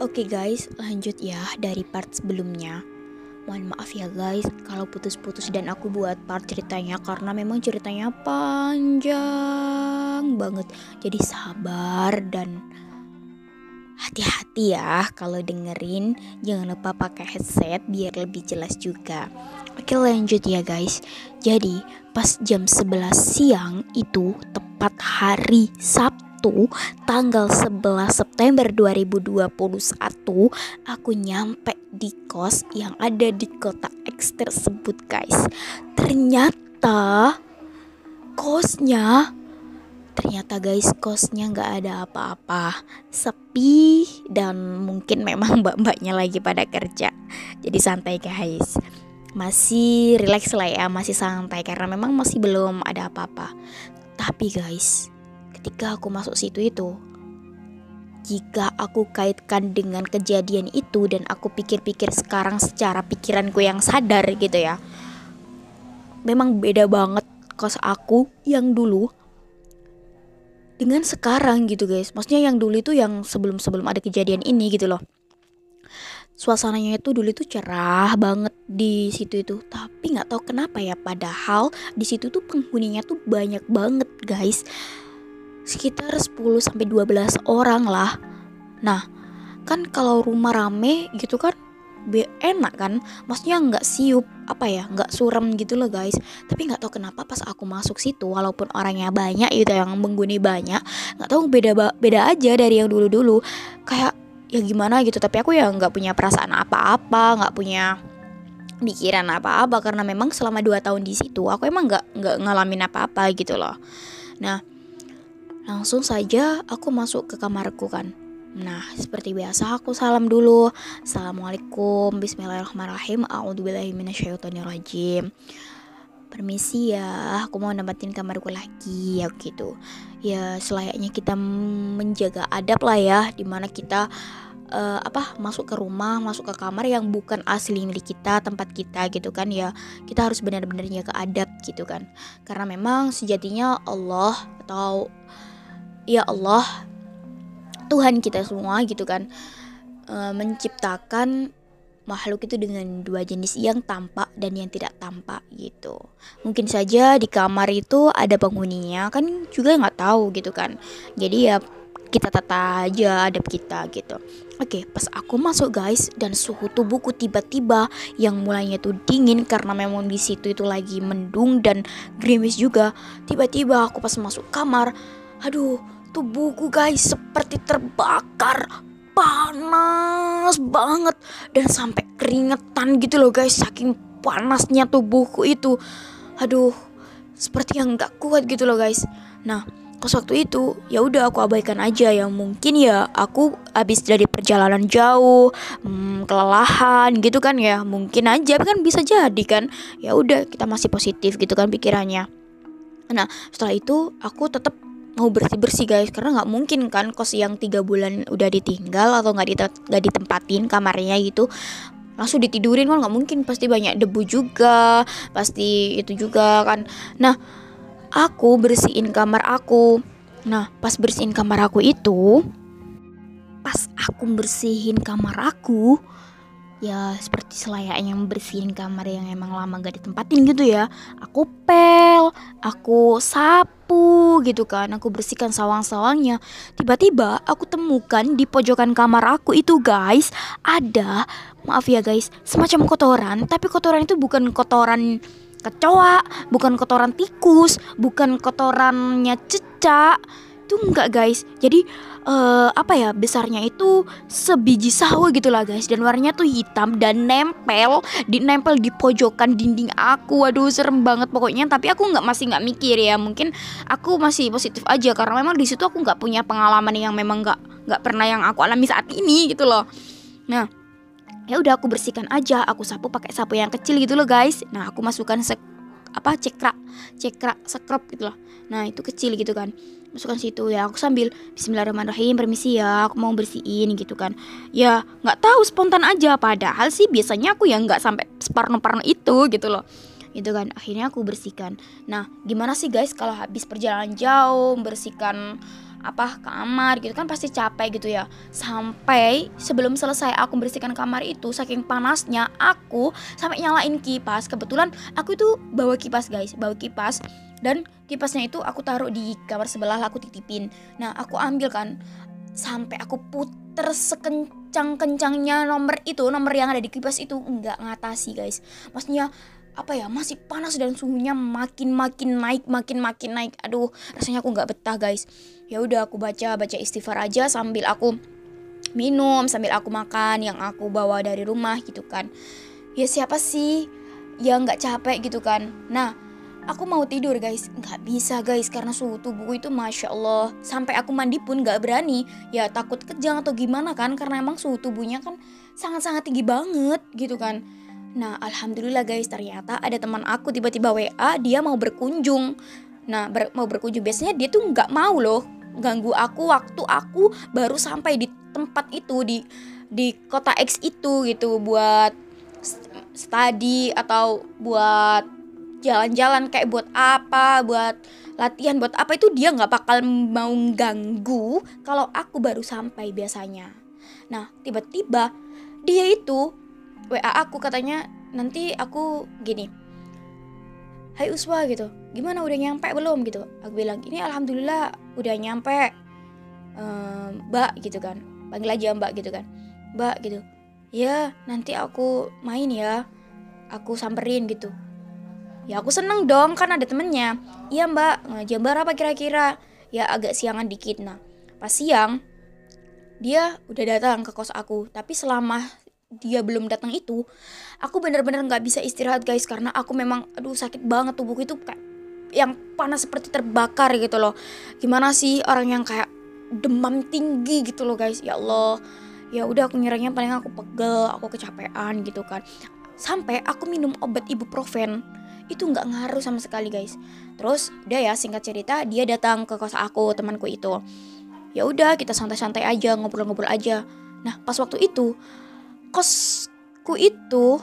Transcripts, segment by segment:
Oke guys, lanjut ya dari part sebelumnya. Mohon maaf ya guys kalau putus-putus dan aku buat part ceritanya karena memang ceritanya panjang banget. Jadi sabar dan hati-hati ya kalau dengerin. Jangan lupa pakai headset biar lebih jelas juga. Oke lanjut ya guys. Jadi pas jam 11 siang itu tepat hari Sabtu tanggal 11 September 2021 aku nyampe di kos yang ada di kota X tersebut guys. Ternyata kosnya ternyata guys kosnya nggak ada apa-apa. Sepi dan mungkin memang mbak-mbaknya lagi pada kerja. Jadi santai guys. Masih relax lah ya masih santai. Karena memang masih belum ada apa-apa. Tapi guys ketika aku masuk situ itu. Jika aku kaitkan dengan kejadian itu dan aku pikir-pikir sekarang secara pikiranku yang sadar gitu ya memang beda banget kos aku yang dulu dengan sekarang gitu guys. Maksudnya yang dulu itu yang sebelum-sebelum ada kejadian ini gitu loh. Suasananya itu dulu itu cerah banget di situ itu. Tapi nggak tahu kenapa ya padahal di situ tuh penghuninya tuh banyak banget guys sekitar 10 sampai 12 orang lah. Nah, kan kalau rumah rame gitu kan enak kan? Maksudnya nggak siup apa ya nggak suram gitu loh guys. Tapi nggak tahu kenapa pas aku masuk situ walaupun orangnya banyak gitu yang mengguni banyak nggak tahu beda beda aja dari yang dulu dulu kayak ya gimana gitu tapi aku ya nggak punya perasaan apa-apa nggak punya pikiran apa-apa karena memang selama dua tahun di situ aku emang nggak nggak ngalamin apa-apa gitu loh. Nah Langsung saja aku masuk ke kamarku kan. Nah, seperti biasa aku salam dulu. Assalamualaikum, bismillahirrahmanirrahim, a'udzubillahiminasyaitonirrajim. Permisi ya, aku mau nempatin kamarku lagi ya gitu. Ya selayaknya kita menjaga adab lah ya, di mana kita uh, apa masuk ke rumah, masuk ke kamar yang bukan asli milik kita, tempat kita gitu kan ya. Kita harus benar-benar jaga adab gitu kan. Karena memang sejatinya Allah atau ya Allah Tuhan kita semua gitu kan e, menciptakan makhluk itu dengan dua jenis yang tampak dan yang tidak tampak gitu mungkin saja di kamar itu ada penghuninya kan juga nggak tahu gitu kan jadi ya kita tata aja adab kita gitu Oke, pas aku masuk guys dan suhu tubuhku tiba-tiba yang mulainya tuh dingin karena memang di situ itu lagi mendung dan gerimis juga. Tiba-tiba aku pas masuk kamar, aduh, tubuhku guys seperti terbakar. Panas banget. Dan sampai keringetan gitu loh guys saking panasnya tubuhku itu. Aduh seperti yang nggak kuat gitu loh guys. Nah pas waktu itu ya udah aku abaikan aja ya. Mungkin ya aku habis dari perjalanan jauh hmm, kelelahan gitu kan ya. Mungkin aja kan bisa jadi kan. Ya udah kita masih positif gitu kan pikirannya. Nah setelah itu aku tetap mau bersih bersih guys. Karena nggak mungkin kan kos yang tiga bulan udah ditinggal atau nggak nggak ditempatin kamarnya gitu langsung ditidurin. Kan nggak mungkin. Pasti banyak debu juga pasti itu juga kan. Nah aku bersihin kamar aku. Nah pas bersihin kamar aku itu pas aku bersihin kamar aku ya seperti selayaknya membersihin kamar yang emang lama gak ditempatin gitu ya. Aku pel aku sapu gitu kan. Aku bersihkan sawang-sawangnya. Tiba-tiba aku temukan di pojokan kamar aku itu guys ada maaf ya guys semacam kotoran. Tapi kotoran itu bukan kotoran kecoa bukan kotoran tikus bukan kotorannya cecak itu enggak guys. Jadi uh, apa ya besarnya itu sebiji sawo gitu lah guys. Dan warnanya tuh hitam dan nempel di nempel di pojokan dinding aku. Waduh serem banget pokoknya. Tapi aku nggak masih nggak mikir ya. Mungkin aku masih positif aja. Karena memang di situ aku nggak punya pengalaman yang memang nggak nggak pernah yang aku alami saat ini gitu loh. Nah ya udah aku bersihkan aja. Aku sapu pakai sapu yang kecil gitu loh guys. Nah aku masukkan apa cekrak cekrak sekrop gitu loh. Nah itu kecil gitu kan. Masukkan situ ya aku sambil Bismillahirrahmanirrahim permisi ya aku mau bersihin gitu kan. Ya nggak tahu spontan aja. Padahal sih biasanya aku ya nggak sampai separno-parno itu gitu loh. Itu kan akhirnya aku bersihkan. Nah gimana sih guys kalau habis perjalanan jauh membersihkan apa kamar gitu kan pasti capek gitu ya. Sampai sebelum selesai aku bersihkan kamar itu saking panasnya aku sampai nyalain kipas. Kebetulan aku itu bawa kipas guys bawa kipas. Dan kipasnya itu aku taruh di kamar sebelah aku titipin. Nah aku ambil kan sampai aku puter sekencang-kencangnya nomor itu nomor yang ada di kipas itu nggak ngatasi guys. Maksudnya apa ya masih panas dan suhunya makin makin naik makin makin naik. Aduh rasanya aku nggak betah guys. Ya udah aku baca baca istighfar aja sambil aku minum sambil aku makan yang aku bawa dari rumah gitu kan. Ya siapa sih yang nggak capek gitu kan? Nah aku mau tidur guys. Nggak bisa guys karena suhu tubuhku itu masya Allah. Sampai aku mandi pun nggak berani. Ya takut kejang atau gimana kan? Karena emang suhu tubuhnya kan sangat sangat tinggi banget gitu kan Nah, alhamdulillah guys, ternyata ada teman aku tiba-tiba WA, dia mau berkunjung. Nah, ber mau berkunjung biasanya dia tuh nggak mau loh ganggu aku waktu aku baru sampai di tempat itu di di kota X itu gitu buat study atau buat jalan-jalan kayak buat apa, buat latihan, buat apa itu dia nggak bakal mau ganggu kalau aku baru sampai biasanya. Nah, tiba-tiba dia itu WA aku katanya nanti aku gini Hai Uswa gitu. Gimana udah nyampe belum? gitu. Aku bilang ini alhamdulillah udah nyampe. Mbak gitu kan. Panggil aja Mbak gitu kan. Mbak gitu. Ya nanti aku main ya. Aku samperin gitu. Ya aku seneng dong kan ada temennya. Iya Mbak. Jam berapa kira-kira? Ya agak siangan dikit. Nah pas siang dia udah datang ke kos aku. Tapi selama dia belum datang itu aku bener-bener nggak bisa istirahat guys karena aku memang aduh sakit banget tubuhku itu kayak yang panas seperti terbakar gitu loh. Gimana sih orang yang kayak demam tinggi gitu loh guys? Ya Allah. Ya udah aku nyerangnya paling aku pegel aku kecapean gitu kan. Sampai aku minum obat ibuprofen itu nggak ngaruh sama sekali guys. Terus udah ya singkat cerita dia datang ke kos aku temanku itu. Ya udah kita santai-santai aja ngobrol-ngobrol aja. Nah pas waktu itu kosku itu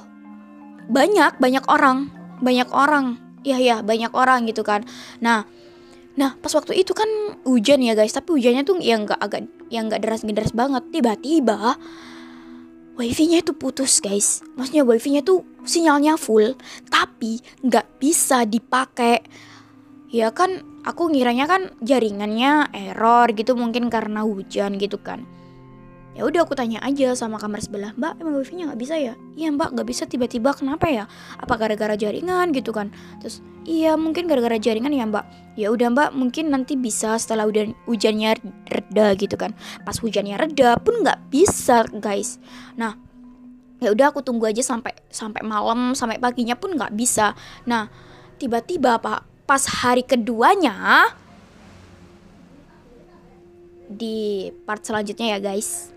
banyak banyak orang banyak orang. Ya ya banyak orang gitu kan. Nah nah pas waktu itu kan hujan ya guys. Tapi hujannya tuh yang nggak agak yang nggak deras deras banget. Tiba-tiba wifi-nya itu putus guys. Maksudnya wifi-nya tuh sinyalnya full tapi nggak bisa dipakai. Ya kan aku ngiranya kan jaringannya error gitu mungkin karena hujan gitu kan ya udah aku tanya aja sama kamar sebelah mbak emang wifi-nya nggak bisa ya? Iya mbak nggak bisa. Tiba-tiba kenapa ya? Apa gara-gara jaringan? gitu kan. Terus iya mungkin gara-gara jaringan ya mbak. Ya udah mbak mungkin nanti bisa setelah udah hujannya reda gitu kan. Pas hujannya reda pun nggak bisa guys. Nah ya udah aku tunggu aja sampai sampai malam sampai paginya pun nggak bisa. Nah tiba-tiba pak pas hari keduanya di part selanjutnya ya guys